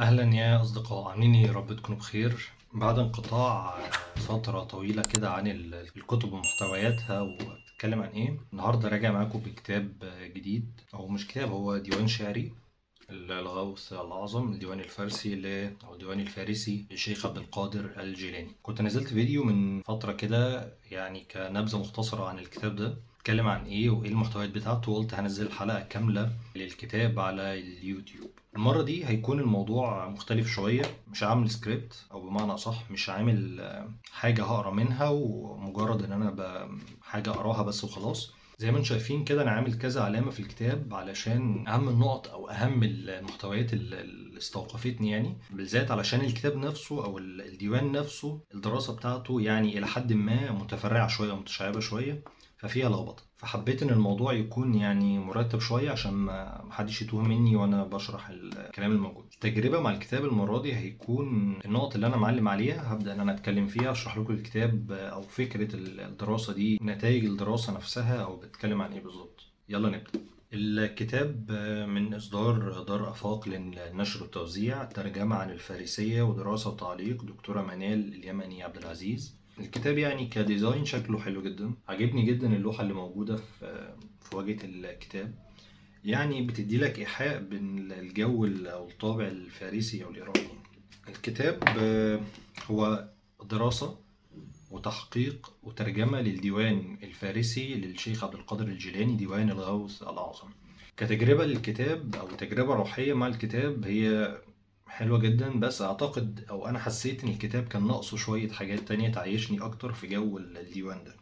أهلا يا أصدقاء. عاملين؟ يا رب تكونوا بخير. بعد انقطاع فترة طويلة كده عن ال- الكتب ومحتوياتها وبتتكلم عن إيه النهاردة راجع معاكم بكتاب جديد أو مش كتاب هو ديوان شعري الغوث الأعظم الديوان الفارسي ل... أو الديوان الفارسي للشيخ عبد القادر الجيلاني. كنت نزلت فيديو من فترة كده يعني كنبذة مختصرة عن الكتاب ده. اتكلم عن إيه وإيه المحتويات بتاعته. وقلت هنزل حلقة كاملة للكتاب على اليوتيوب. المرة دي هيكون الموضوع مختلف شوية. مش عامل سكريبت أو بمعنى صح مش عامل حاجة هقرأ منها ومجرد إن أنا حاجة أقراها بس وخلاص. زي ما أنتم شايفين كده أنا عامل كذا علامة في الكتاب علشان أهم النقط أو أهم المحتويات اللي استوقفتني يعني بالذات علشان الكتاب نفسه أو ال- الديوان نفسه الدراسة بتاعته يعني إلى حد ما متفرعة شوية ومتشعبة شوية. ففيها لخبطه فحبيت إن الموضوع يكون يعني مرتب شوية عشان ما محدش يتوه مني وأنا بشرح الكلام الموجود. التجربه مع الكتاب المرة دي هيكون النقط اللي أنا معلم عليها هبدأ إن أنا أتكلم فيها أشرح لكم الكتاب أو فكرة الدراسة دي نتائج الدراسة نفسها أو بتتكلم عن إيه بالظبط. يلا نبدأ. الكتاب من إصدار دار آفاق للنشر والتوزيع ترجمة عن الفارسية ودراسة وتعليق دكتورة منال اليمني عبد العزيز. الكتاب يعني كديزاين شكله حلو جدا. عجبني جدا اللوحة اللي موجودة في في واجهة الكتاب. يعني بتدي لك إيحاء بين الجو أو الطابع الفارسي أو الإيراني. الكتاب آه، هو دراسة وتحقيق وترجمة للديوان الفارسي للشيخ عبد القادر الجيلاني ديوان الغوث الأعظم. كتجربة للكتاب أو تجربة روحية مع الكتاب هي حلوة جدا بس أعتقد أو أنا حسيت إن الكتاب كان ناقصه شوية حاجات تانية تعيشني أكتر في جو الديوان ده.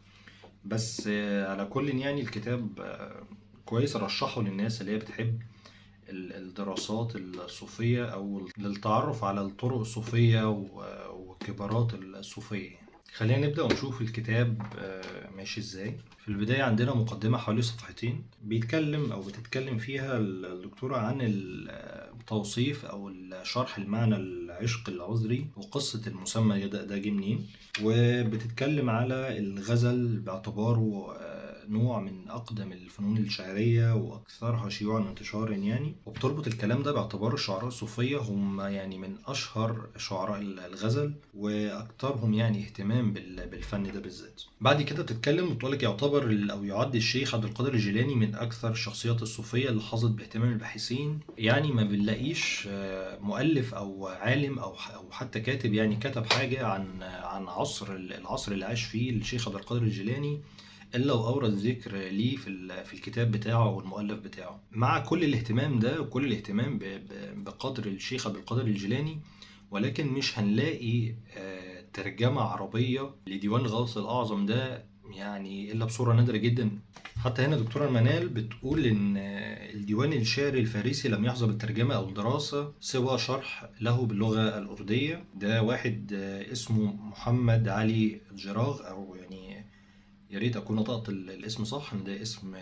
بس آه، على كل يعني الكتاب آه، كويس أرشحه للناس اللي هي بتحب ال- الدراسات الصوفية أو للتعرف على الطرق الصوفية و- وكبارات الصوفية. خلينا نبدأ ونشوف الكتاب آه، ماشي إزاي. في البداية عندنا مقدمة حوالي صفحتين بيتكلم أو بتتكلم فيها الدكتورة عن التوصيف أو الشرح المعنى العشق العذري وقصة المسمى ده, ده جه منين. وبتتكلم على الغزل باعتباره آه، نوع من أقدم الفنون الشعرية وأكثرها شيوعا وانتشارا يعني وبتربط الكلام ده باعتبار الشعراء الصوفية هم يعني من أشهر شعراء الغزل وأكثرهم يعني اهتمام بال- بالفن ده بالذات. بعد كده بتتكلم وتقول لك يعتبر أو يعد الشيخ عبد القادر الجيلاني من أكثر الشخصيات الصوفية اللي حظت باهتمام الباحثين. يعني ما بنلاقيش آه، مؤلف أو عالم أو أو حتى كاتب يعني كتب حاجة عن عن عصر العصر اللي عاش فيه الشيخ عبد القادر الجيلاني. إلا واورد ذكر ليه في في الكتاب بتاعه أو المؤلف بتاعه. مع كل الاهتمام ده وكل الاهتمام بقدر الشيخ عبد القادر الجيلاني ولكن مش هنلاقي آه، ترجمة عربية لديوان غوث الأعظم ده يعني إلا بصورة نادرة جدا. حتى هنا دكتورة منال بتقول إن آه، الديوان الشعري الفارسي لم يحظى بالترجمة أو الدراسة سوى شرح له باللغة الأردية. ده واحد آه، اسمه محمد علي الجراغ أو يعني يا ريت أكون نطقت ال- الاسم صح إن ده اسم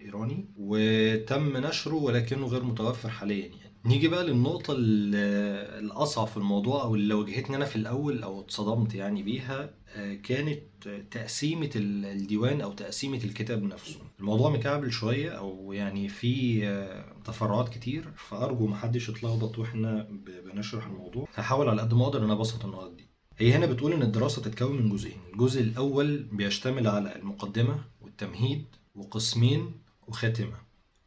إيراني وتم نشره ولكنه غير متوفر حاليا يعني. نيجي بقى للنقطة ال- الأصعب في الموضوع أو اللي واجهتني أنا في الأول أو اتصدمت يعني بيها آه، كانت تقسيمة ال- الديوان أو تقسيمة الكتاب نفسه. الموضوع مكعبل شوية أو يعني في آه، تفرعات كتير فأرجو محدش يتلخبط وإحنا بنشرح الموضوع. هحاول على قد ما أقدر إن أنا أبسط النقط دي. هي هنا بتقول إن الدراسة تتكون من جزئين. الجزء الأول بيشتمل على المقدمة والتمهيد وقسمين وخاتمة.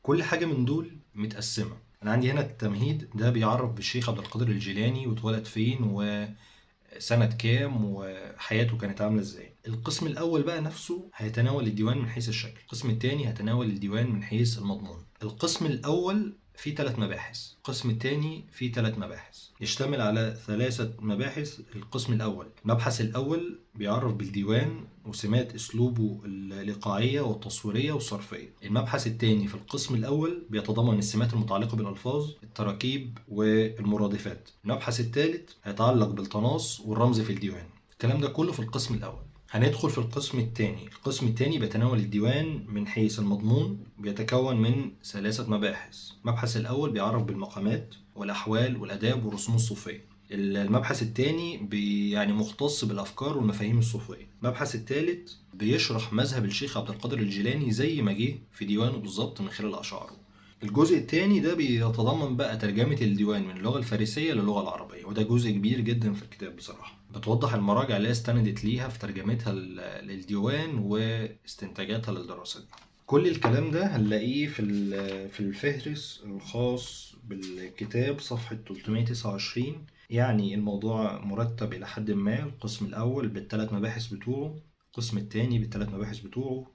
كل حاجة من دول متقسمة. أنا عندي هنا التمهيد ده بيعرف بالشيخ عبد القادر الجيلاني واتولد فين وسنة كام وحياته كانت عاملة إزاي. القسم الأول بقى نفسه هيتناول الديوان من حيث الشكل. القسم الثاني هيتناول الديوان من حيث المضمون. القسم الأول فيه ثلاث مباحث. القسم الثاني فيه ثلاث مباحث. يشتمل على ثلاثة مباحث. القسم الأول المبحث الأول بيعرف بالديوان وسمات أسلوبه الإيقاعية والتصويرية والصرفية. المبحث الثاني في القسم الأول بيتضمن السمات المتعلقة بالألفاظ التراكيب والمرادفات. المبحث الثالث هيتعلق بالتناص والرمز في الديوان. الكلام ده كله في القسم الأول. هندخل في القسم الثاني. القسم الثاني بيتناول الديوان من حيث المضمون بيتكون من ثلاثة مباحث. المبحث الأول بيعرف بالمقامات والأحوال والآداب والرسوم الصوفية. المبحث الثاني يعني مختص بالأفكار والمفاهيم الصوفية. المبحث الثالث بيشرح مذهب الشيخ عبد القادر الجيلاني زي ما جه في ديوانه بالظبط من خلال أشعاره. الجزء الثاني ده بيتضمن بقى ترجمة الديوان من اللغة الفارسية للغة العربية وده جزء كبير جدا في الكتاب بصراحة. بتوضح المراجع اللي استندت ليها في ترجمتها للديوان واستنتاجاتها للدراسة دي. كل الكلام ده هنلاقيه في في الفهرس الخاص بالكتاب صفحة 329 يعني الموضوع مرتب إلى حد ما القسم الأول بالثلاث مباحث بتوعه القسم الثاني بالثلاث مباحث بتوعه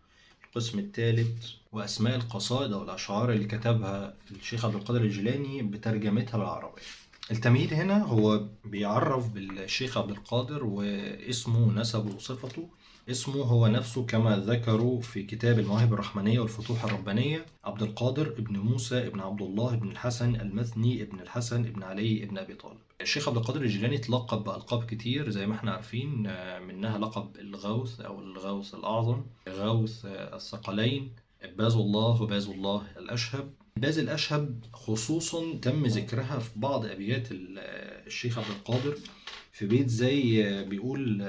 القسم الثالث وأسماء القصائد أو الأشعار اللي كتبها الشيخ عبد القادر الجيلاني بترجمتها للعربية التمهيد هنا هو بيعرف بالشيخ عبد القادر واسمه نسبه وصفته. اسمه هو نفسه كما ذكروا في كتاب المواهب الرحمنية والفتوح الربانية عبد القادر ابن موسى ابن عبد الله ابن الحسن المثني ابن الحسن ابن علي ابن أبي طالب. الشيخ عبد القادر الجيلاني تلقب بألقاب كتير زي ما إحنا عارفين آه، منها لقب الغوث أو الغوث الأعظم غوث آه، الثقلين باز الله وباز الله الأشهب. باز الأشهب خصوصا تم ذكرها في بعض أبيات الشيخ عبد القادر في بيت زي بيقول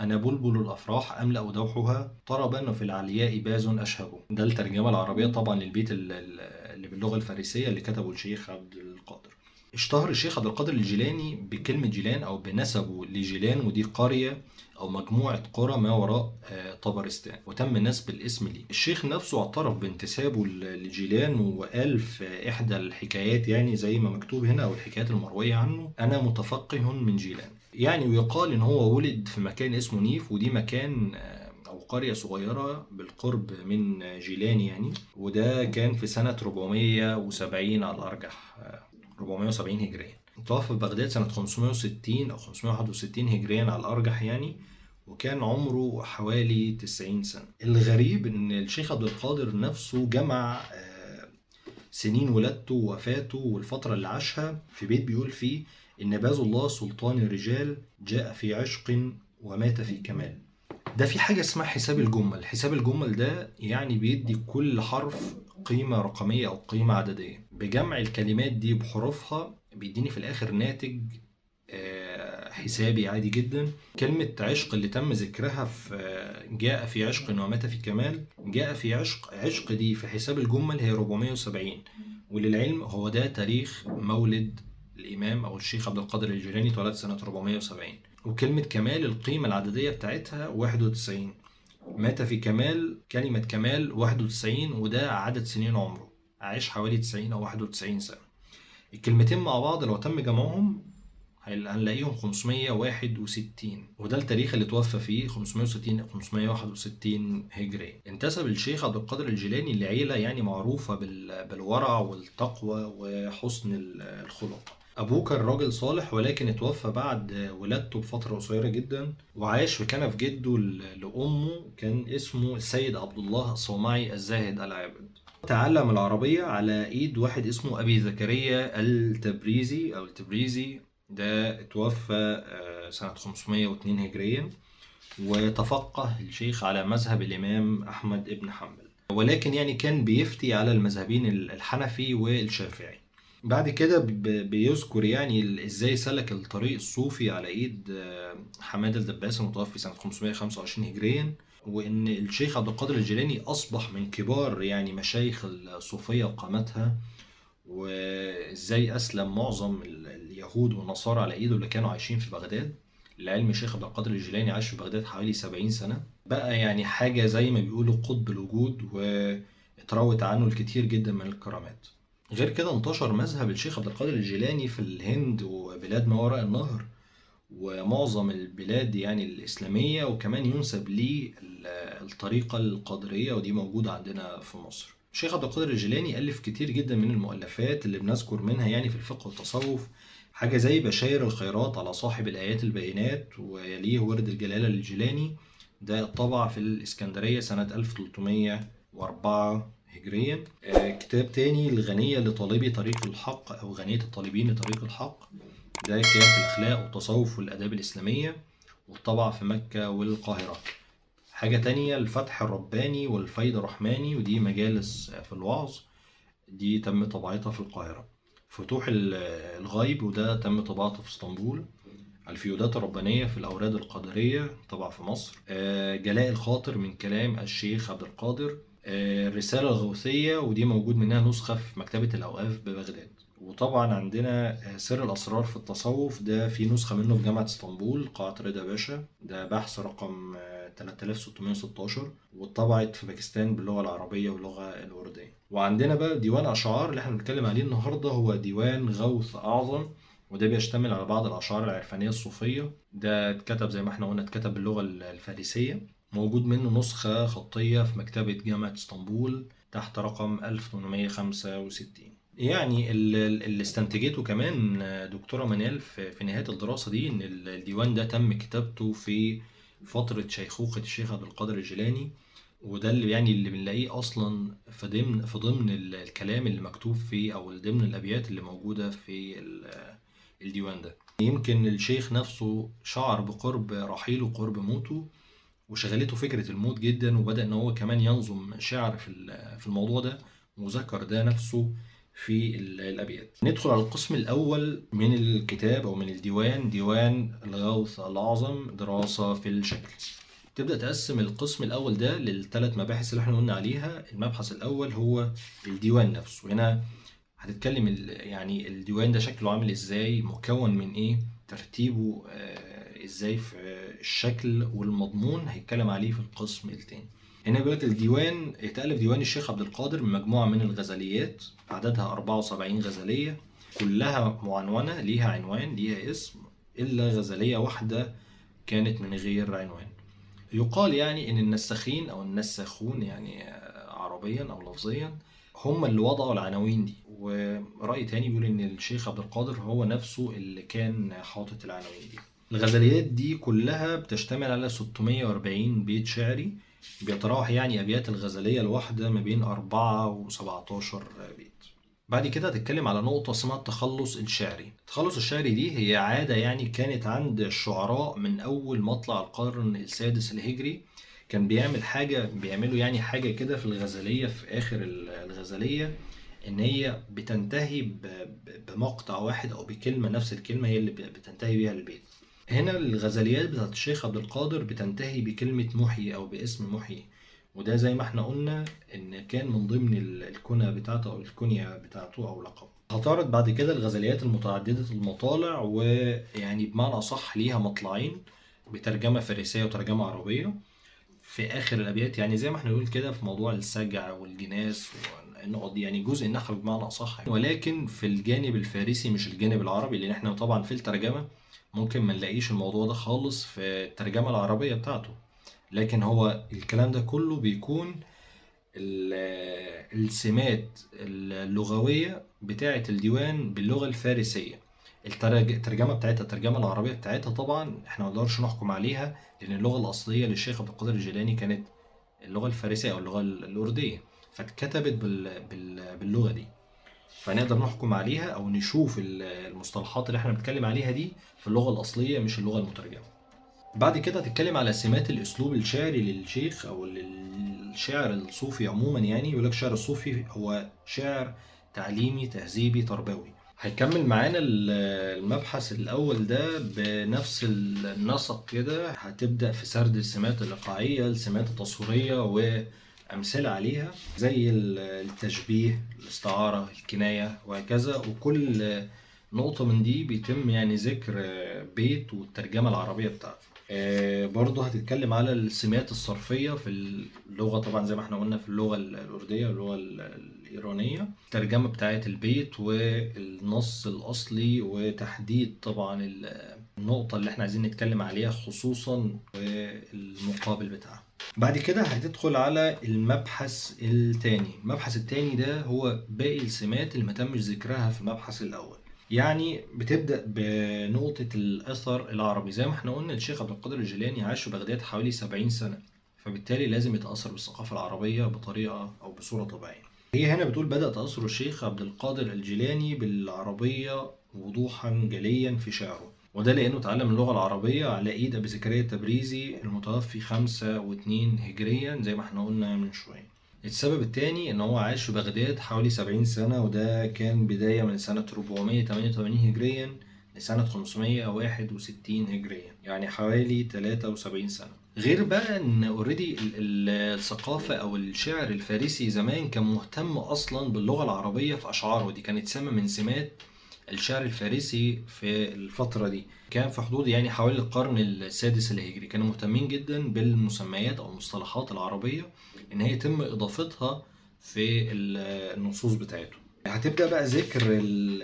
أنا بلبل الأفراح أملأ دوحها طربا وفي العلياء باز أشهب. ده الترجمة العربية طبعا للبيت اللي باللغة الفارسية اللي كتبه الشيخ عبد القادر. اشتهر الشيخ عبد القادر الجيلاني بكلمة جيلان أو بنسبه لجيلان ودي قرية أو مجموعة قرى ما وراء آه، طبرستان. وتم نسب الاسم ليه. الشيخ نفسه اعترف بانتسابه لجيلان وقال في إحدى الحكايات يعني زي ما مكتوب هنا أو الحكايات المروية عنه أنا متفقه من جيلان. يعني ويقال إن هو ولد في مكان اسمه نيف ودي مكان آه، أو قرية صغيرة بالقرب من جيلان يعني. وده كان في سنة 470 على الأرجح آه، 470 هجريا توفى في بغداد سنة 560 أو 561 هجريا على الأرجح يعني وكان عمره حوالي 90 سنة. الغريب إن الشيخ عبد القادر نفسه جمع آه، سنين ولادته ووفاته والفترة اللي عاشها في بيت بيقول فيه إن باز الله سلطان الرجال جاء في عشق ومات في كمال. ده في حاجة اسمها حساب الجمل. حساب الجمل ده يعني بيدي كل حرف قيمة رقمية أو قيمة عددية. بجمع الكلمات دي بحروفها بيديني في الآخر ناتج آه، حسابي عادي جدا. كلمة عشق اللي تم ذكرها في آه، جاء في عشق ومات في كمال. جاء في عشق عشق دي في حساب الجمل هي 470 وللعلم هو ده تاريخ مولد الإمام أو الشيخ عبد القادر الجيلاني اتولد سنة 470 وكلمة كمال القيمة العددية بتاعتها 91 مات في كمال كلمة كمال 91 وده عدد سنين عمره. عايش حوالي 90 أو 91 سنة. الكلمتين مع بعض لو تم جمعهم هنلاقيهم 561 وده التاريخ اللي توفى فيه 560 561 هجري. انتسب الشيخ عبد القادر الجيلاني لعيلة يعني معروفة بالورع والتقوى وحسن الخلق. أبوه كان راجل صالح ولكن اتوفى بعد ولادته بفترة قصيرة جدا وعاش في كنف جده لأمه كان اسمه السيد عبد الله الصومعي الزاهد العابد. تعلم العربية على إيد واحد اسمه أبي زكريا التبريزي. أو التبريزي ده اتوفى آه، سنة 502 هجريا وتفقه الشيخ على مذهب الإمام أحمد بن حنبل. ولكن يعني كان بيفتي على المذهبين الحنفي والشافعي. بعد كده بيذكر يعني إزاي سلك الطريق الصوفي على إيد آه، حمادة الدباس المتوفي سنة 525 هجريا. وإن الشيخ عبد القادر الجيلاني أصبح من كبار يعني مشايخ الصوفية وقامتها وإزاي أسلم معظم اليهود والنصارى على إيده اللي كانوا عايشين في بغداد. لعلم الشيخ عبد القادر الجيلاني عاش في بغداد حوالي 70 سنة. بقى يعني حاجة زي ما بيقولوا قطب الوجود واتروت عنه الكثير جدا من الكرامات. غير كده انتشر مذهب الشيخ عبد القادر الجيلاني في الهند وبلاد ما وراء النهر. ومعظم البلاد يعني الإسلامية وكمان ينسب ليه الطريقة القادرية ودي موجودة عندنا في مصر. الشيخ عبد القادر الجيلاني ألف كتير جدا من المؤلفات اللي بنذكر منها يعني في الفقه والتصوف. حاجة زي بشاير الخيرات على صاحب الآيات البينات ويليه ورد الجلالة للجيلاني. ده طبع في الإسكندرية سنة 1304 هجريا. آه، كتاب تاني الغنية لطالبي طريق الحق أو غنية الطالبين لطريق الحق. ده كان في الأخلاق والتصوف والآداب الإسلامية وطبع في مكة والقاهرة. حاجة تانية الفتح الرباني والفيض الرحماني ودي مجالس في الوعظ دي تم طباعتها في القاهرة. فتوح الغيب وده تم طباعته في إسطنبول. الفيودات الربانية في الأوراد القادرية طبع في مصر. آه، جلاء الخاطر من كلام الشيخ عبد القادر. آه، الرسالة الغوثية ودي موجود منها نسخة في مكتبة الأوقاف ببغداد. وطبعا عندنا آه، سر الأسرار في التصوف ده في نسخة منه في جامعة إسطنبول قاعة رضا باشا. ده بحث رقم آه، 3616 واتطبعت في باكستان باللغة العربية واللغة الأردية وعندنا بقى ديوان أشعار اللي إحنا بنتكلم عليه النهاردة هو ديوان غوث أعظم وده بيشتمل على بعض الأشعار العرفانية الصوفية. ده اتكتب زي ما إحنا قلنا اتكتب باللغة الفارسية. موجود منه نسخة خطية في مكتبة جامعة إسطنبول تحت رقم 1865 يعني ال- ال- اللي استنتجته كمان دكتورة منال في نهاية الدراسة دي إن الديوان ده تم كتابته في فترة شيخوخة الشيخ عبد القادر الجيلاني وده اللي يعني اللي بنلاقيه أصلا في ضمن في ضمن ال- الكلام اللي مكتوب فيه أو ضمن الأبيات اللي موجودة في ال- الديوان ده. يمكن الشيخ نفسه شعر بقرب رحيله وقرب موته وشغلته فكرة الموت جدا وبدأ إن هو كمان ينظم شعر في الموضوع ده وذكر ده نفسه في ال- الأبيات. ندخل على القسم الأول من الكتاب أو من الديوان ديوان الغوث الأعظم دراسة في الشكل. تبدأ تقسم القسم الأول ده للثلاث مباحث اللي إحنا قلنا عليها. المبحث الأول هو الديوان نفسه. هنا هتتكلم يعني الديوان ده شكله عامل إزاي مكون من إيه ترتيبه آه، إزاي في الشكل والمضمون هيتكلم عليه في القسم التاني. هنا بيقول لك الديوان اتألف ديوان الشيخ عبد القادر من مجموعة من الغزليات عددها 74 غزلية كلها معنونة ليها عنوان ليها اسم إلا غزلية واحدة كانت من غير عنوان. يقال يعني إن النساخين أو النساخون يعني آه، عربيا أو لفظيا هم اللي وضعوا العناوين دي. ورأي تاني بيقول إن الشيخ عبد القادر هو نفسه اللي كان حاطط العناوين دي. الغزليات دي كلها بتشتمل على 640 بيت شعري بيتراوح يعني أبيات الغزلية الواحدة ما بين 4 و17 بيت. بعد كده هتتكلم على نقطة اسمها التخلص الشعري. التخلص الشعري دي هي عادة يعني كانت عند الشعراء من أول مطلع القرن السادس الهجري. كان بيعمل حاجة بيعملوا يعني حاجة كده في الغزلية في آخر ال- الغزلية إن هي بتنتهي بمقطع واحد أو بكلمة نفس الكلمة هي اللي بتنتهي بيها البيت. هنا الغزليات بتاعت الشيخ عبد القادر بتنتهي بكلمة محيي أو باسم محيي وده زي ما إحنا قلنا إن كان من ضمن ال- الكنى بتاعته أو الكنية بتاعته أو لقبه هتعرض بعد كده الغزليات المتعددة المطالع ويعني بمعنى أصح ليها مطلعين بترجمة فارسية وترجمة عربية في آخر الأبيات. يعني زي ما إحنا نقول كده في موضوع السجع والجناس والنقط دي يعني جزء النحو بمعنى أصح ولكن في الجانب الفارسي مش الجانب العربي لأن إحنا طبعا في الترجمة ممكن ما نلاقيش الموضوع ده خالص في الترجمة العربية بتاعته. لكن هو الكلام ده كله بيكون ال- السمات اللغوية بتاعة الديوان باللغة الفارسية. الترج- الترجمة بتاعتها الترجمة العربية بتاعتها طبعا إحنا ما نقدرش نحكم عليها لأن اللغة الأصلية للشيخ عبد القادر الجيلاني كانت اللغة الفارسية أو اللغة الأردية. فاتكتبت بال... بال... باللغة دي. فنقدر نحكم عليها أو نشوف ال- المصطلحات اللي إحنا بنتكلم عليها دي في اللغة الأصلية مش اللغة المترجمة. بعد كده هتتكلم على سمات الأسلوب الشعري للشيخ أو الشعر الصوفي عموما يعني. يقول لك الشعر الصوفي هو شعر تعليمي تهذيبي تربوي. هيكمل معانا ال- المبحث الأول ده بنفس النسق كده. هتبدأ في سرد السمات الإيقاعية السمات التصويرية وامثله عليها زي ال- التشبيه الاستعارة الكناية وهكذا. وكل نقطة من دي بيتم يعني ذكر بيت والترجمة العربية بتاعته. آه، برضه هتتكلم على السمات الصرفية في اللغة. طبعا زي ما إحنا قلنا في اللغة الأردية واللغة الإيرانية الترجمة بتاعة البيت والنص الأصلي وتحديد طبعا ال- النقطة اللي إحنا عايزين نتكلم عليها خصوصا والمقابل بتاعها. بعد كده هتدخل على المبحث التاني. المبحث التاني ده هو باقي السمات اللي ما تمش ذكرها في المبحث الأول. يعني بتبدأ بنقطة الأثر العربي. زي ما إحنا قلنا الشيخ عبد القادر الجيلاني عاش في بغداد حوالي 70 سنة فبالتالي لازم يتأثر بالثقافة العربية بطريقة أو بصورة طبيعية. هي هنا بتقول بدأ تأثر الشيخ عبد القادر الجيلاني بالعربية وضوحا جليا في شعره. وده لأنه اتعلم اللغة العربية على إيد أبي زكريا التبريزي المتوفي خمسة واتنين هجريا زي ما إحنا قلنا من شوية. السبب التاني إن هو عاش في بغداد حوالي 70 سنة وده كان بداية من سنة 488 هجريا لسنة 561 هجريا يعني حوالي 73 سنة. غير بقى إن اوريدي الثقافة أو الشعر الفارسي زمان كان مهتم أصلا باللغة العربية في أشعاره. دي كانت سمة من سمات الشعر الفارسي في الفترة دي. كان في حدود يعني حوالي القرن السادس الهجري. كانوا مهتمين جدا بالمسميات أو المصطلحات العربية إن هي يتم إضافتها في النصوص بتاعته. هتبدأ بقى ذكر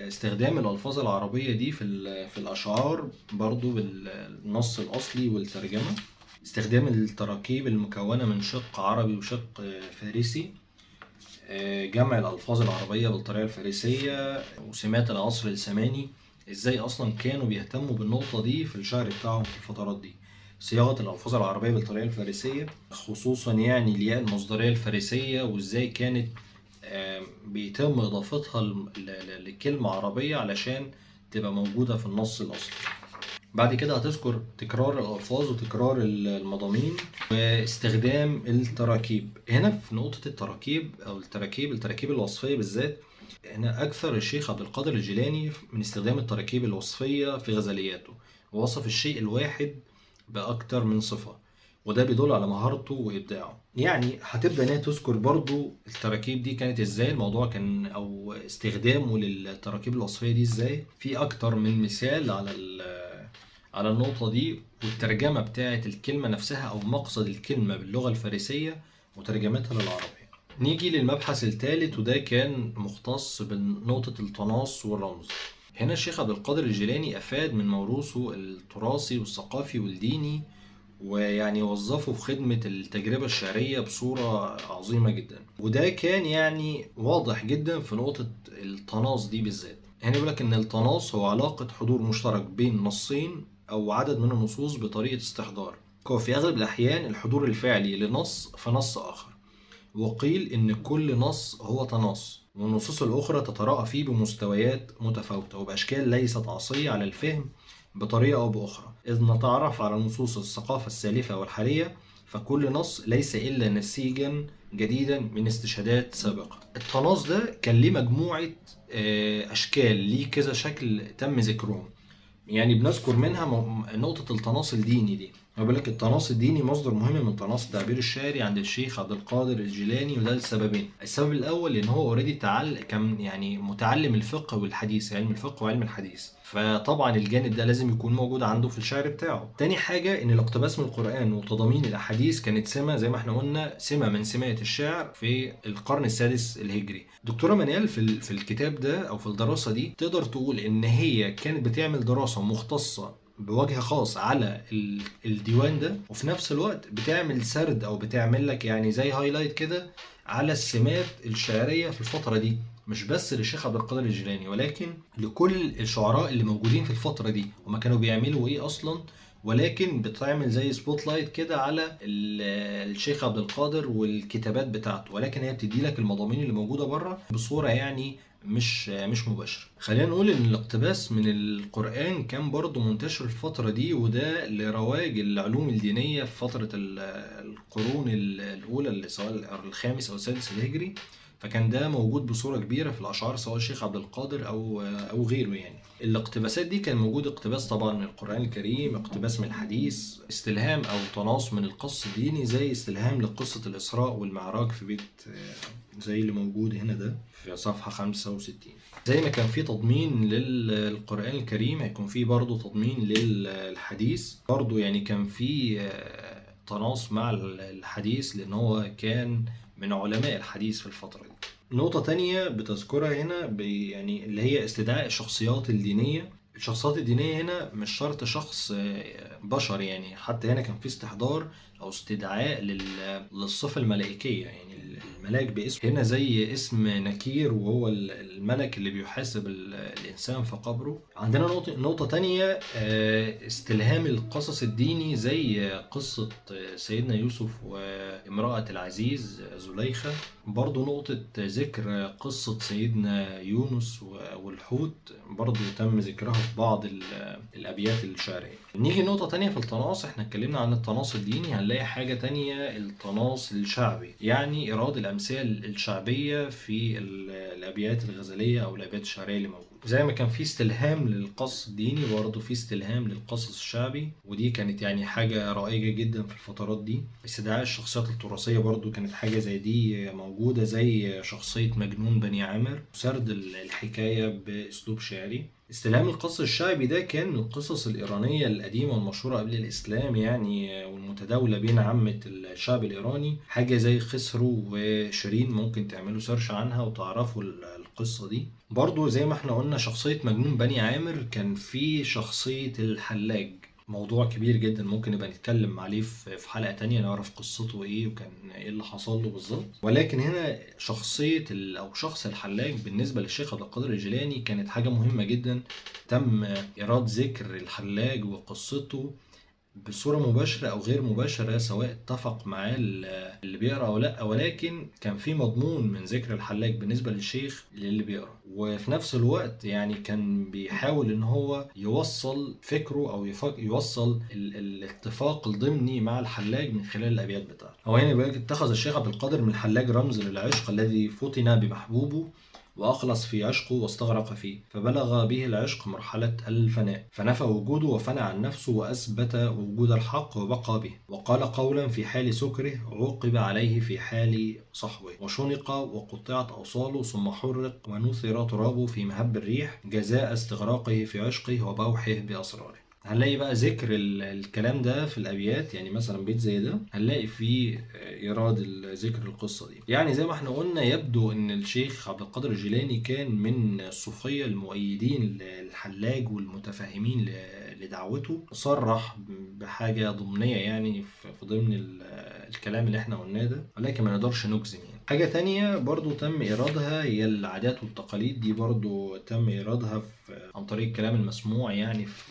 استخدام الألفاظ العربية دي في في الأشعار برضو بالنص الأصلي والترجمة. استخدام التراكيب المكونة من شق عربي وشق فارسي جمع الألفاظ العربية بالطريقة الفارسية وسمات العصر السماني إزاي أصلا كانوا بيهتموا بالنقطة دي في الشعر بتاعهم في الفترات دي. صياغة الألفاظ العربية بالطريقة الفارسية خصوصا يعني الياء المصدرية الفارسية وإزاي كانت بيتم إضافتها لكلمة عربية علشان تبقى موجودة في النص الأصلي. بعد كده هتذكر تكرار الألفاظ وتكرار المضامين واستخدام التراكيب. هنا في نقطة التراكيب أو التراكيب التراكيب الوصفية بالذات هنا أكثر الشيخ عبد القادر الجيلاني من استخدام التراكيب الوصفية في غزلياته. ووصف الشيء الواحد بأكثر من صفة وده بيدل على مهارته وإبداعه. يعني هتبدأ إنها تذكر برضو التراكيب دي كانت إزاي الموضوع كان أو استخدامه للتراكيب الوصفية دي إزاي. في أكتر من مثال على على النقطة دي والترجمة بتاعة الكلمة نفسها أو مقصد الكلمة باللغة الفارسية وترجمتها للعربية نيجي للمبحث الثالث وده كان مختص بنقطة التناص والرمز. هنا الشيخ عبد القادر الجيلاني أفاد من موروثه التراثي والثقافي والديني ويعني وظفه في خدمة التجربة الشعرية بصورة عظيمة جدا. وده كان يعني واضح جدا في نقطة التناص دي بالذات. هنا بيقول لك إن التناص هو علاقة حضور مشترك بين نصين أو عدد من النصوص بطريقة استحضار. وفي أغلب الأحيان الحضور الفعلي لنص في نص آخر. وقيل إن كل نص هو تناص والنصوص الأخرى تتراءى فيه بمستويات متفاوتة وبأشكال ليست عصية على الفهم بطريقة أو بأخرى. إذ نتعرف على نصوص الثقافة السالفة والحالية فكل نص ليس إلا نسيجا جديدا من استشهادات سابقة. التناص ده كان ليه مجموعة أشكال ليه كذا شكل تم ذكرهم. يعني بنذكر منها نقطة التناص الديني دي. بيقول لك التناص الديني مصدر مهم من تناص التعبير الشعري عند الشيخ عبد القادر الجيلاني وده لسببين السبب الأول إن هو اوريدي تعل كان يعني متعلم الفقه والحديث علم الفقه وعلم الحديث. فطبعا الجانب ده لازم يكون موجود عنده في الشعر بتاعه. تاني حاجة إن الاقتباس من القرآن وتضامين الأحاديث كانت سمة زي ما إحنا قلنا سمة من سمات الشعر في القرن السادس الهجري. دكتورة منال في, في الكتاب ده أو في الدراسة دي تقدر تقول إن هي كانت بتعمل دراسة مختصة بوجه خاص على الديوان ده وفي نفس الوقت بتعمل سرد أو بتعمل لك يعني زي highlight كده على السمات الشعرية في الفترة دي. مش بس للشيخ عبد القادر الجيلاني ولكن لكل الشعراء اللي موجودين في الفترة دي. هما كانوا بيعملوا إيه أصلا؟ ولكن بتعمل زي spotlight كده على الشيخ عبد القادر والكتابات بتاعته. ولكن هي بتدي لك المضامين اللي موجودة بره بصورة يعني مش مش مباشر. خلينا نقول إن الاقتباس من القرآن كان برضه منتشر الفترة دي وده لرواج العلوم الدينية في فترة القرون الأولى اللي سواء الخامس أو السادس الهجري. فكان ده موجود بصورة كبيرة في الأشعار سواء الشيخ عبد القادر أو أو غيره يعني. الاقتباسات دي كان موجود اقتباس طبعا من القرآن الكريم، اقتباس من الحديث، استلهام أو تناص من القص الديني زي استلهام لقصة الإسراء والمعراج في بيت زي اللي موجود هنا ده في صفحة 65 زي ما كان في تضمين للقرآن الكريم هيكون في برضه تضمين للحديث برضه يعني كان في تناص مع الحديث لأن هو كان من علماء الحديث في الفترة دي. نقطة تانية بتذكرها هنا يعني اللي هي استدعاء الشخصيات الدينية. الشخصيات الدينية هنا مش شرط شخص بشر يعني. حتى هنا كان في استحضار أو استدعاء للصفة الملائكية يعني. الملاك باسم هنا زي اسم نكير وهو الملك اللي بيحاسب الإنسان في قبره. عندنا نقطة, نقطة تانية استلهام القصص الديني زي قصة سيدنا يوسف وامرأة العزيز زليخة. برضو نقطة ذكر قصة سيدنا يونس والحوت. برضو تم ذكرها في بعض الأبيات الشعرية. نيجي نقطة تانية في التناص إحنا اتكلمنا عن التناص الديني هنلاقي حاجة تانية التناص الشعبي. يعني إيراد الأمثال الشعبية في الأبيات الغزلية أو الأبيات الشعرية اللي موجودة. زي ما كان في استلهام للقص الديني برضه في استلهام للقصص الشعبي. ودي كانت يعني حاجة رائجة جدا في الفترات دي. استدعاء الشخصيات التراثية برضه كانت حاجة زي دي موجودة زي شخصية مجنون بني عامر. سرد الحكاية بأسلوب شعري. استلهام القصص الشعبي ده كان من القصص الإيرانية القديمة والمشهورة قبل الإسلام يعني والمتداولة بين عامة الشعب الإيراني. حاجة زي خسرو وشيرين ممكن تعملوا سيرش عنها وتعرفوا القصة دي. برضو زي ما إحنا قلنا شخصية مجنون بني عامر كان في شخصية الحلاج. موضوع كبير جدا ممكن نبقى نتكلم عليه في حلقة تانية نعرف قصته إيه وكان إيه اللي حصل له بالظبط. ولكن هنا شخصية أو شخص الحلاج بالنسبة للشيخ عبد القادر الجيلاني كانت حاجة مهمة جدا. تم إيراد ذكر الحلاج وقصته بصورة مباشرة أو غير مباشرة سواء اتفق معاه اللي بيقرأ أو لأ ولكن كان في مضمون من ذكر الحلاج بالنسبة للشيخ للي بيقرأ. وفي نفس الوقت يعني كان بيحاول إن هو يوصل فكره أو يوصل الاتفاق الضمني مع الحلاج من خلال الأبيات بتاعته. هو هنا بيقول اتخذ الشيخ عبد القادر من الحلاج رمز للعشق الذي فتن بمحبوبه وأخلص في عشقه واستغرق فيه فبلغ به العشق مرحلة الفناء فنفى وجوده وفنى عن نفسه وأثبت وجود الحق وبقى به. وقال قولا في حال سكره عوقب عليه في حال صحوه وشنق وقطعت أوصاله ثم حرق ونثر ترابه في مهب الريح جزاء استغراقه في عشقه وبوحه بأسراره. هنلاقي بقى ذكر الكلام ده في الأبيات يعني مثلا بيت زي ده هنلاقي فيه إيراد ذكر القصة دي. يعني زي ما إحنا قلنا يبدو إن الشيخ عبد القادر الجيلاني كان من الصوفيه المؤيدين للحلاج والمتفاهمين لدعوته صرح بحاجة ضمنية يعني في ضمن الكلام اللي إحنا قلناه ده ولكن ما نقدرش نجزم يعني. حاجة تانية برضو تم إيرادها هي العادات والتقاليد. دي برضو تم إيرادها عن طريق الكلام المسموع يعني في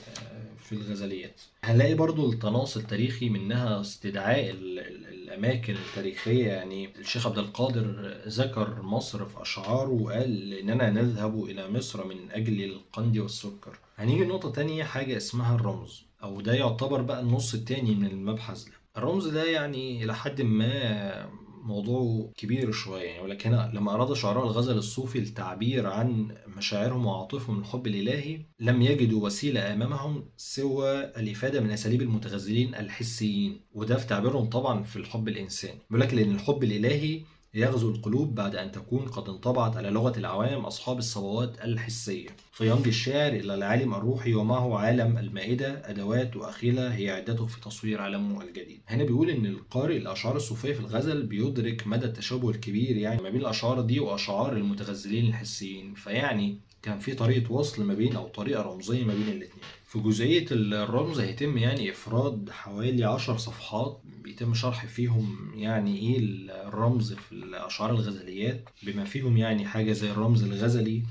في الغزليات. هنلاقي برضو التناص التاريخي منها استدعاء الأماكن التاريخية. يعني الشيخ عبد القادر ذكر مصر في أشعاره وقال إننا نذهب إلى مصر من أجل القند والسكر. هنيجي نقطة تانية حاجة اسمها الرمز أو ده يعتبر بقى النص التاني من المبحث ده. الرمز ده يعني إلى حد ما موضوعه كبير شوية يعني ولكن لما أراد شعراء الغزل الصوفي التعبير عن مشاعرهم وعاطفهم الحب الإلهي لم يجدوا وسيلة أمامهم سوى الإفادة من أساليب المتغزلين الحسيين وده في تعبيرهم طبعا في الحب الإنساني. لك لأن الحب الإلهي يغزو القلوب بعد أن تكون قد انطبعت على لغة العوام أصحاب الصبوات الحسية. فيمضي الشاعر إلى العالم الروحي ومعه عالم المائدة أدوات وأخيلة هي عدته في تصوير عالمه الجديد. هنا بيقول إن القارئ الأشعار الصوفية في الغزل بيدرك مدى التشابه الكبير يعني ما بين الأشعار دي وأشعار المتغزلين الحسيين. فيعني كان في طريقة وصل ما بين أو طريقة رمزية ما بين الاتنين. في جزئية الرمز هيتم يعني إفراد حوالي عشر صفحات بيتم شرح فيهم يعني إيه الرمز في الأشعار الغزليات بما فيهم يعني حاجة زي الرمز الغزلي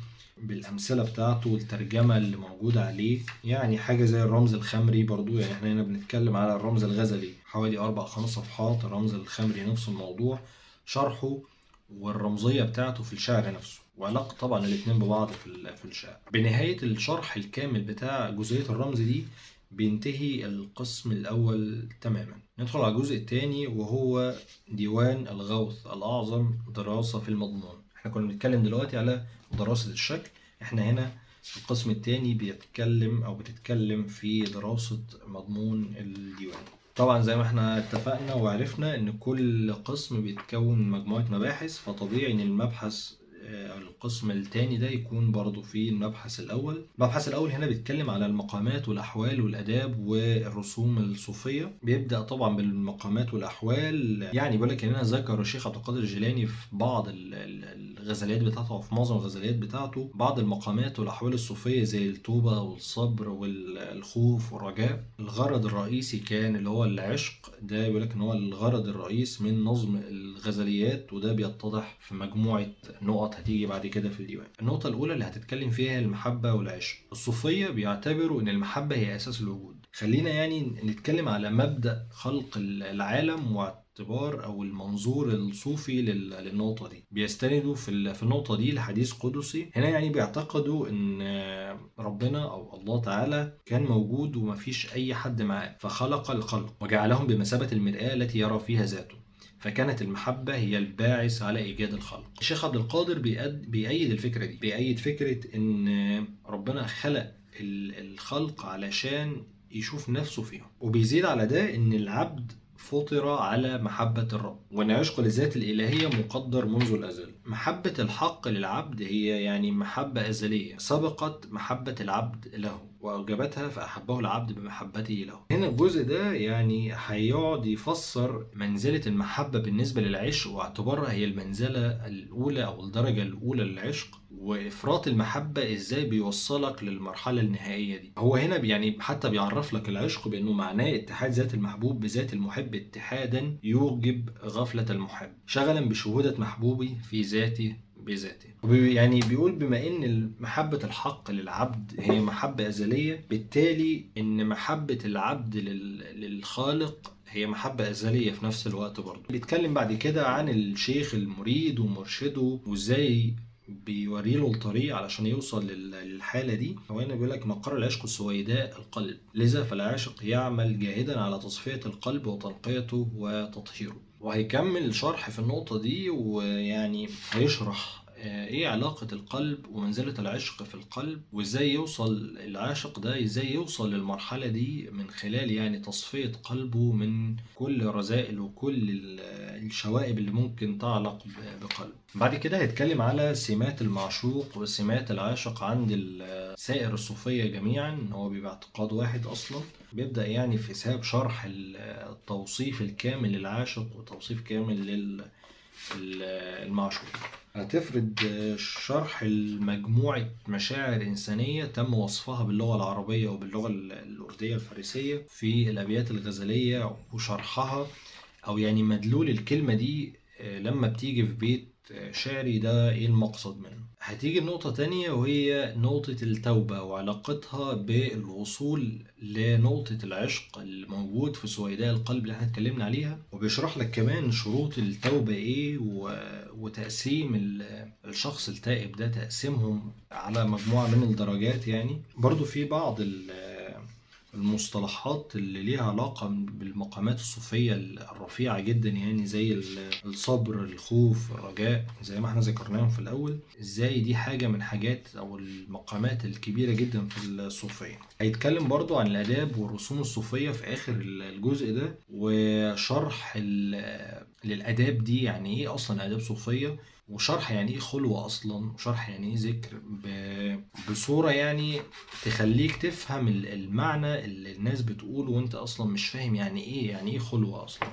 بالأمثلة بتاعته والترجمة اللي موجودة عليه يعني حاجة زي الرمز الخمري برضو يعني إحنا هنا بنتكلم على الرمز الغزلي حوالي أربع خمس صفحات الرمز الخمري نفس الموضوع شرحه والرمزية بتاعته في الشعر نفسه. وعلاقة طبعا الاتنين ببعض في في الشعر بنهاية الشرح الكامل بتاع جزئية الرمز دي بينتهي القسم الأول تماما. ندخل على الجزء الثاني وهو ديوان الغوث الأعظم دراسة في المضمون. إحنا كنا بنتكلم دلوقتي على دراسة الشكل. إحنا هنا القسم الثاني بيتكلم أو بتتكلم في دراسة مضمون الديوان. طبعا زي ما إحنا اتفقنا وعرفنا إن كل قسم بيتكون مجموعة مباحث فطبيعي إن المبحث القسم الثاني ده يكون برضو في المبحث الأول. المبحث الأول هنا بيتكلم على المقامات والأحوال والآداب والرسوم الصوفية. بيبدأ طبعا بالمقامات والأحوال. يعني بيقول لك هنا ذكر الشيخ عبد القادر الجيلاني في بعض الغزليات بتاعته أو في معظم الغزليات بتاعته بعض المقامات والأحوال الصوفية زي التوبة والصبر والخوف والرجاء. الغرض الرئيسي كان اللي هو العشق. ده بيقول لك إن هو الغرض الرئيس من نظم الغزليات وده بيتضح في مجموعة نقط هتيجي بعد كده في الديوان. النقطة الأولى اللي هتتكلم فيها المحبة والعشق. الصوفية بيعتبروا إن المحبة هي أساس الوجود. خلينا يعني نتكلم على مبدأ خلق العالم واعتبار أو المنظور الصوفي للنقطة دي. بيستندوا في النقطة دي لحديث قدسي. هنا يعني بيعتقدوا إن ربنا أو الله تعالى كان موجود ومفيش أي حد معاه. فخلق الخلق وجعلهم بمثابة المرآة التي يرى فيها ذاته. فكانت المحبة هي الباعث على إيجاد الخلق. الشيخ عبد القادر بيأيد الفكرة دي. بيأيد فكرة إن ربنا خلق الخلق علشان يشوف نفسه فيهم. وبيزيد على ده إن العبد فطر على محبة الرب. وأن عشق للذات الإلهية مقدر منذ الأزل. محبة الحق للعبد هي يعني محبة أزلية. سبقت محبة العبد له. وأوجبتها فأحبه العبد بمحبته له. هنا الجزء ده يعني هيقعد يفسر منزلة المحبة بالنسبة للعشق واعتبارها هي المنزلة الأولى أو الدرجة الأولى للعشق. وإفراط المحبة إزاي بيوصلك للمرحلة النهائية دي؟ هو هنا يعني حتى بيعرف لك العشق بأنه معناه اتحاد ذات المحبوب بذات المحب اتحادا يوجب غفلة المحب. شغلا بشهودة محبوبي في ذاتي بذاته. يعني بيقول بما إن محبة الحق للعبد هي محبة أزلية بالتالي إن محبة العبد للخالق هي محبة أزلية في نفس الوقت برضه. بيتكلم بعد كده عن الشيخ المريد ومرشده وإزاي بيوري له الطريق علشان يوصل للحالة دي. هو هنا بيقول لك مقر العشق السويداء القلب. لذا فالعاشق يعمل جاهدا على تصفية القلب وتنقيته وتطهيره. وهيكمل شرح في النقطة دي ويعني هيشرح إيه علاقة القلب ومنزلة العشق في القلب وإزاي يوصل العاشق ده إزاي يوصل للمرحلة دي من خلال يعني تصفية قلبه من كل رذائل وكل الشوائب اللي ممكن تعلق بقلبه بعد كده هيتكلم على سمات المعشوق وسمات العاشق عند سائر الصوفية جميعا هو بيبقى اعتقاد واحد أصلا. بيبدأ يعني في ساب شرح التوصيف الكامل للعاشق وتوصيف كامل للمعشوق هتفرد شرح المجموعة مشاعر إنسانية تم وصفها باللغة العربية وباللغة الأردية الفارسية في الأبيات الغزلية وشرحها أو يعني مدلول الكلمة دي آه، لما بتيجي في بيت شعري ده إيه المقصد منه؟ هتيجي نقطة تانية وهي نقطة التوبة وعلاقتها بالوصول لنقطة العشق الموجود في سويداء القلب اللي إحنا اتكلمنا عليها. وبيشرح لك كمان شروط التوبة إيه وتقسيم الشخص التائب ده تقسيمهم على مجموعة من الدرجات يعني. برضو في بعض المصطلحات اللي ليها علاقة بالمقامات الصوفية الرفيعة جدا يعني زي الصبر الخوف الرجاء زي ما إحنا ذكرناهم في الأول. إزاي دي حاجة من حاجات أو المقامات الكبيرة جدا في الصوفية هيتكلم برضو عن الآداب والرسوم الصوفية في آخر الجزء ده وشرح للآداب دي يعني إيه أصلا آداب صوفية. وشرح يعني إيه خلوة أصلا؟ وشرح يعني إيه ذكر؟ بصورة يعني تخليك تفهم المعنى اللي الناس بتقوله وأنت أصلا مش فاهم يعني إيه يعني إيه خلوة أصلا؟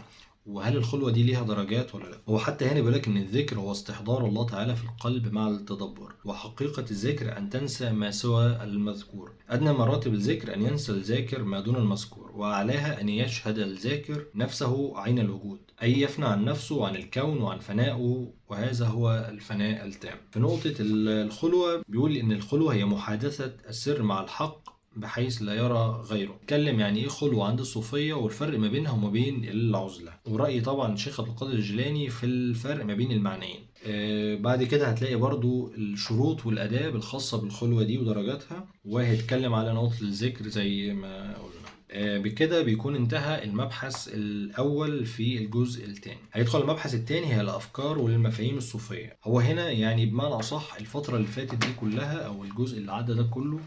وهل الخلوة دي ليها درجات ولا لأ؟ هو حتى هنا بيقول إن الذكر هو استحضار الله تعالى في القلب مع التدبر وحقيقة الذكر أن تنسى ما سوى المذكور. أدنى مراتب الذكر أن ينسى الذاكر ما دون المذكور وأعلاها أن يشهد الذاكر نفسه عين الوجود. أي يفنى عن نفسه وعن الكون وعن فنائه وهذا هو الفناء التام. في نقطة الخلوة بيقول إن الخلوة هي محادثة السر مع الحق بحيث لا يرى غيره. اتكلم يعني إيه خلوة عند الصوفية والفرق ما بينها وما بين العزلة. ورأيي طبعا الشيخ عبد القادر الجيلاني في الفرق ما بين المعنيين. آه بعد كده هتلاقي برضو الشروط والآداب الخاصة بالخلوة دي ودرجاتها. وهيتكلم على نقطة الذكر زي ما قلنا. بكده بيكون انتهى المبحث الأول في الجزء الثاني. هيدخل المبحث الثاني هي الأفكار والمفاهيم الصوفية. هو هنا يعني بمعنى أصح الفترة اللي فاتت دي كلها أو الجزء اللي عدى ده كله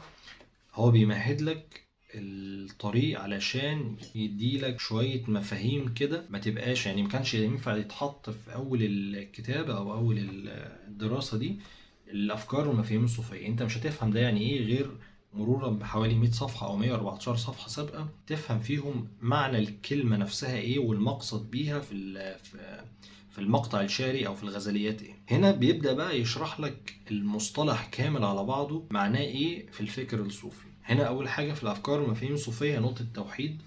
هو بيمهد لك الطريق علشان يديلك شوية مفاهيم كده ما تبقاش يعني ما كانش ينفع يتحط في أول الكتابة أو أول الدراسة دي الأفكار والمفاهيم الصوفية. أنت مش هتفهم ده يعني إيه غير مرورا بحوالي 100 صفحة أو 114 صفحة سابقة تفهم فيهم معنى الكلمة نفسها إيه والمقصد بيها في في المقطع الشعري أو في الغزليات إيه. هنا بيبدأ بقى يشرح لك المصطلح كامل على بعضه معناه إيه في الفكر الصوفي. هنا أول حاجة في الأفكار والمفاهيم الصوفيه نقطة التوحيد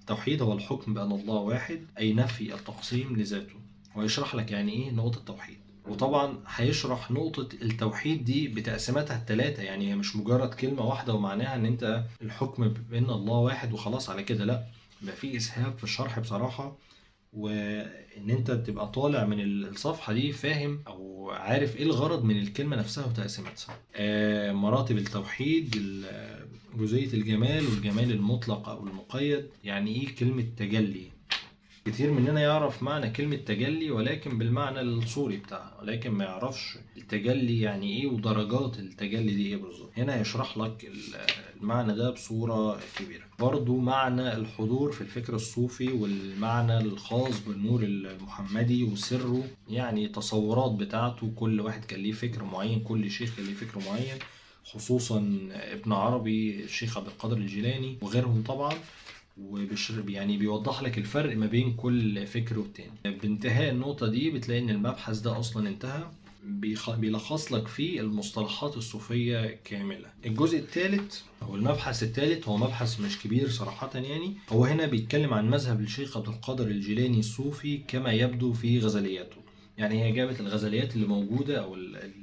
التوحيد هو الحكم بأن الله واحد أي نفي التقسيم لذاته. ويشرح لك يعني إيه نقطة التوحيد وطبعا هيشرح نقطة التوحيد دي بتقسيماتها الثلاثة يعني هي مش مجرد كلمة واحدة ومعناها إن أنت الحكم بأن الله واحد وخلاص على كده. لا بقى في إسهاب في الشرح بصراحة وإن أنت تبقى طالع من الصفحة دي فاهم أو عارف إيه الغرض من الكلمة نفسها وتقسيماتها. آه مراتب التوحيد جزئية الجمال والجمال المطلق أو المقيد. يعني إيه كلمة تجلي؟ كتير مننا يعرف معنى كلمة تجلي ولكن بالمعنى الصوري بتاعها ولكن ما يعرفش التجلي يعني إيه ودرجات التجلي دي إيه بالظبط. هنا يشرح لك المعنى ده بصورة كبيرة. برضو معنى الحضور في الفكر الصوفي والمعنى الخاص بالنور المحمدي وسره يعني تصورات بتاعته كل واحد كان ليه فكر معين كل شيخ كان ليه فكر معين خصوصا ابن عربي الشيخ عبد القادر الجيلاني وغيرهم طبعا. وبيشرب يعني بيوضح لك الفرق ما بين كل فكر والتاني. بانتهاء النقطة دي بتلاقي إن المبحث ده أصلا انتهى بيلخص لك فيه المصطلحات الصوفية كاملة. الجزء الثالث أو المبحث الثالث هو مبحث مش كبير صراحة يعني. هو هنا بيتكلم عن مذهب الشيخ عبد القادر الجيلاني الصوفي كما يبدو في غزلياته. يعني هي جابت الغزليات اللي موجودة أو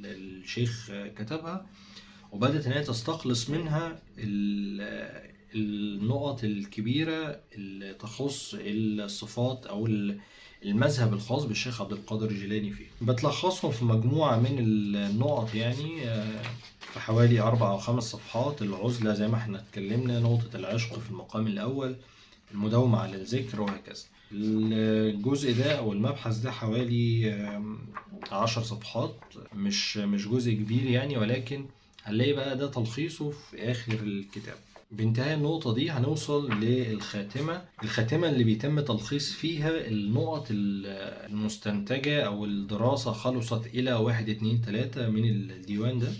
الشيخ كتبها وبدأت إن هي تستخلص منها النقط الكبيرة اللي تخص الصفات أو المذهب الخاص بالشيخ عبد القادر الجيلاني فيه. بتلخصهم في مجموعة من النقط يعني آه، في حوالي أربع أو خمس صفحات. العزلة زي ما إحنا اتكلمنا نقطة العشق في المقام الأول المداومة على الذكر وهكذا. الجزء ده أو المبحث ده حوالي عشر صفحات. مش مش جزء كبير يعني ولكن هنلاقي بقى ده تلخيصه في آخر الكتاب. بانتهاء النقطة دي هنوصل للخاتمة. الخاتمة اللي بيتم تلخيص فيها النقط المستنتجة أو الدراسة خلصت إلى واحد اتنين تلاتة من الديوان ده.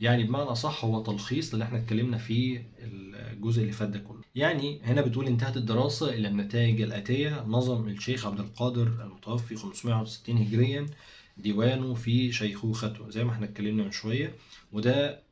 يعني بمعنى صح هو تلخيص اللي إحنا اتكلمنا فيه الجزء اللي فات ده كله. يعني هنا بتقول انتهت الدراسة إلى النتائج الآتية. نظم الشيخ عبد القادر المتوفي 561 هجريا. ديوانه في شيخوخته زي ما إحنا اتكلمنا من شوية. وده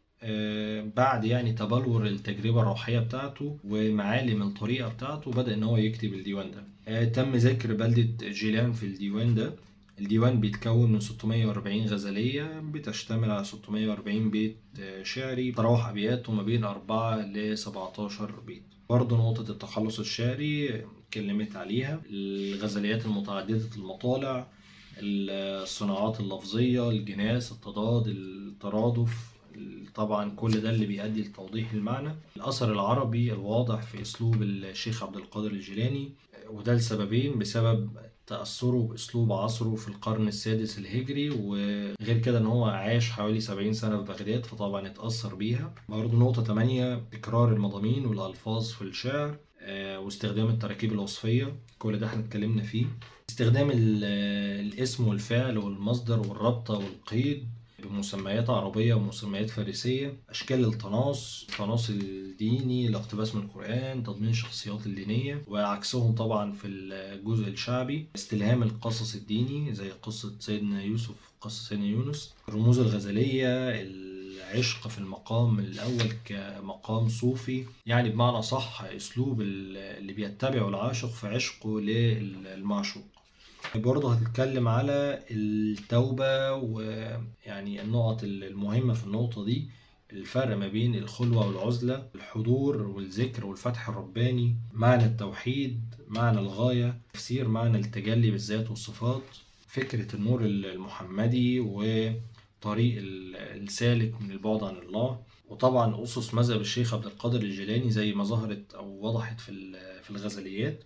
بعد يعني تبلور التجربة الروحية بتاعته ومعالم الطريقة بتاعته بدأ إن هو يكتب الديوان ده. آه، تم ذكر بلدة جيلان في الديوان ده. الديوان بيتكون من 640 غزلية بتشتمل على 640 بيت آه، شعري تراوح أبياته ما بين 4 ل 17 بيت. برضه نقطة التخلص الشعري اتكلمت عليها. الغزليات المتعددة المطالع الصناعات اللفظية الجناس التضاد الترادف طبعا كل ده اللي بيؤدي لتوضيح المعنى. الأثر العربي الواضح في أسلوب الشيخ عبد القادر الجيلاني وده لسببين بسبب تأثره بأسلوب عصره في القرن السادس الهجري وغير كده إن هو عاش حوالي 70 سنة في بغداد فطبعا اتأثر بيها. برضه نقطة 8 تكرار المضامين والألفاظ في الشعر آه، واستخدام التراكيب الوصفية كل ده إحنا اتكلمنا فيه. استخدام الاسم والفعل والمصدر والربطة والقيد بمسميات عربية ومسميات فارسية أشكال التناص التناص الديني الاقتباس من القرآن تضمين الشخصيات الدينية وعكسهم طبعا في الجزء الشعبي استلهام القصص الديني زي قصة سيدنا يوسف قصة سيدنا يونس الرموز الغزلية العشق في المقام الأول كمقام صوفي. يعني بمعنى صح أسلوب اللي بيتبعه العاشق في عشقه للمعشوق. برضه هتتكلم على التوبة ويعني النقط المهمة في النقطة دي الفرق ما بين الخلوة والعزلة الحضور والذكر والفتح الرباني معنى التوحيد معنى الغاية تفسير معنى التجلي بالذات والصفات فكرة النور المحمدي وطريق السالك من البعد عن الله. وطبعا أسس مذهب الشيخ عبد القادر الجيلاني زي ما ظهرت أو وضحت في الغزليات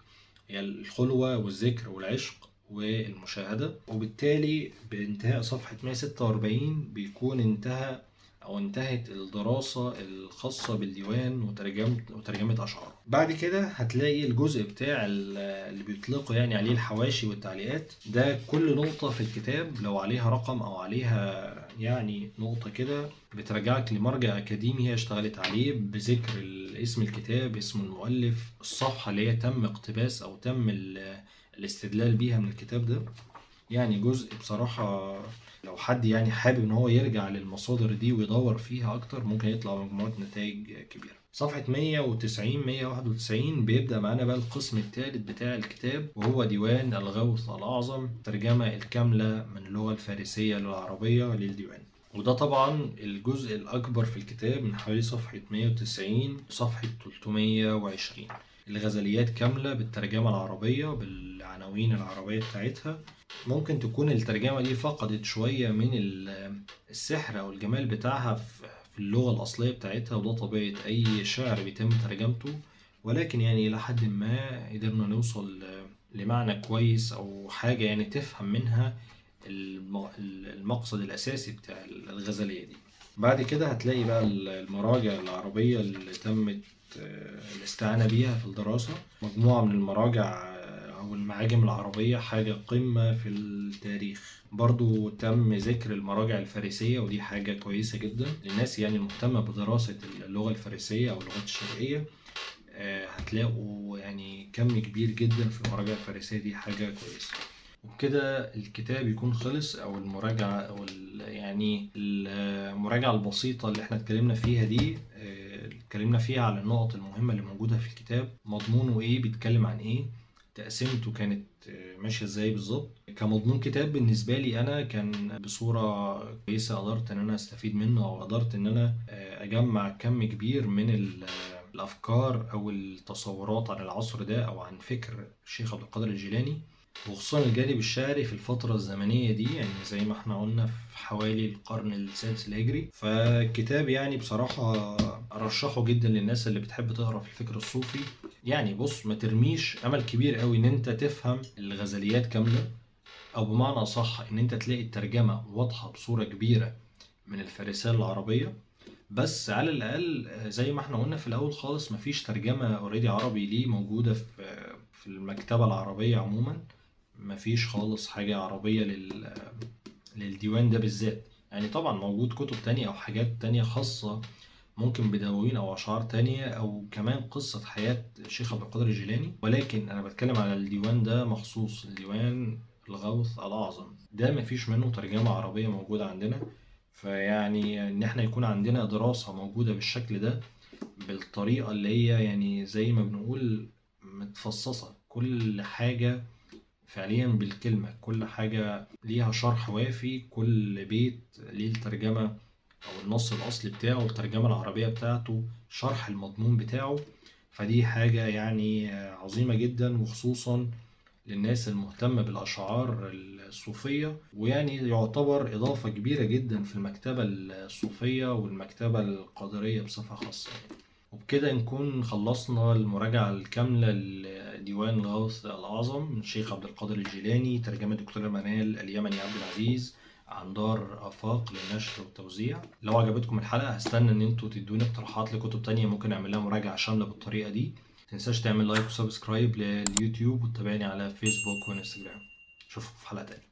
هي الخلوة والذكر والعشق. والمشاهدة وبالتالي بانتهاء صفحة 146 بيكون انتهى أو انتهت الدراسة الخاصة بالديوان وترجمة وترجمة أشعاره. بعد كده هتلاقي الجزء بتاع اللي بيطلقوا يعني عليه الحواشي والتعليقات ده كل نقطة في الكتاب لو عليها رقم أو عليها يعني نقطة كده بترجعك لمرجع أكاديمي هي اشتغلت عليه بذكر اسم الكتاب اسم المؤلف الصفحة اللي هي تم اقتباس أو تم الاستدلال بيها من الكتاب ده. يعني جزء بصراحة لو حد يعني حابب إن هو يرجع للمصادر دي ويدور فيها أكتر ممكن يطلع مجموعة نتائج كبيرة. صفحة 190 191 بيبدأ معانا بقى القسم الثالث بتاع الكتاب وهو ديوان الغوث الأعظم ترجمة الكاملة من اللغة الفارسية للعربية للديوان. وده طبعا الجزء الأكبر في الكتاب من حوالي صفحة 190 لصفحة 320 الغزليات كاملة بالترجمة العربية بالعناوين العربية بتاعتها. ممكن تكون الترجمة دي فقدت شوية من السحر أو الجمال بتاعها في اللغة الأصلية بتاعتها وده طبيعة أي شعر بيتم ترجمته. ولكن يعني إلى حد ما قدرنا نوصل لمعنى كويس أو حاجة يعني تفهم منها الم- المقصد الأساسي بتاع الغزلية دي. بعد كده هتلاقي بقى المراجع العربية اللي تمت الاستعانة بيها في الدراسة. مجموعة من المراجع آه، أو المعاجم العربية حاجة قمة في التاريخ. برضو تم ذكر المراجع الفارسية ودي حاجة كويسة جدا. للناس يعني المهتمة بدراسة اللغة الفارسية أو اللغات الشرقية. آه، هتلاقوا يعني كم كبير جدا في المراجع الفارسية دي حاجة كويسة. وبكده الكتاب يكون خلص أو المراجعة أو يعني المراجعة البسيطة اللي إحنا اتكلمنا فيها دي اتكلمنا فيها على النقط المهمة اللي موجودة في الكتاب. مضمونه إيه بيتكلم عن إيه تقسيمته كانت آه، ماشية إزاي بالظبط؟ كمضمون كتاب بالنسبة لي أنا كان بصورة كويسة قدرت إن أنا أستفيد منه أو قدرت إن أنا آه، أجمع كم كبير من ال- الأفكار أو التصورات عن العصر ده أو عن فكر الشيخ عبد القادر الجيلاني. وخصوصا الجانب الشعري في الفترة الزمنية دي يعني زي ما إحنا قلنا في حوالي القرن السادس الهجري. فالكتاب يعني بصراحة أرشحه جدا للناس اللي بتحب تقرأ في الفكر الصوفي. يعني بص ما ترميش أمل كبير قوي إن أنت تفهم الغزليات كاملة أو بمعنى أصح إن أنت تلاقي الترجمة واضحة بصورة كبيرة من الفارسية العربية بس على الأقل زي ما إحنا قلنا في الأول خالص مفيش ترجمة اوريدي عربي ليه موجودة في في المكتبة العربية عموما. مفيش خالص حاجة عربية لل... للديوان ده بالذات. يعني طبعا موجود كتب تانية أو حاجات تانية خاصة ممكن بدواوين أو أشعار تانية أو كمان قصة حياة الشيخ عبد القادر الجيلاني. ولكن أنا بتكلم على الديوان ده مخصوص الديوان الغوث الأعظم. ده مفيش منه ترجمة عربية موجودة عندنا. فيعني إن إحنا يكون عندنا دراسة موجودة بالشكل ده بالطريقة اللي هي يعني زي ما بنقول متفصصة. كل حاجة فعليا بالكلمة. كل حاجة ليها شرح وافي. كل بيت ليه الترجمة أو النص الأصلي بتاعه الترجمة العربية بتاعته شرح المضمون بتاعه. فدي حاجة يعني عظيمة جدا وخصوصا للناس المهتمة بالأشعار الصوفية. ويعني يعتبر إضافة كبيرة جدا في المكتبة الصوفية والمكتبة القادرية بصفة خاصة. وبكده نكون خلصنا المراجعة الكاملة لديوان الغوث الأعظم من الشيخ عبد القادر الجيلاني ترجمة دكتور منال اليمني عبد العزيز عن دار آفاق للنشر والتوزيع. لو عجبتكم الحلقة هستنى إن أنتوا تدوني اقتراحات لكتب تانية ممكن نعمل لها مراجعة شاملة بالطريقة دي. متنساش تعمل like و subscribe لليوتيوب وتتابعني على فيسبوك وإنستجرام. أشوفكم في حلقة تانية.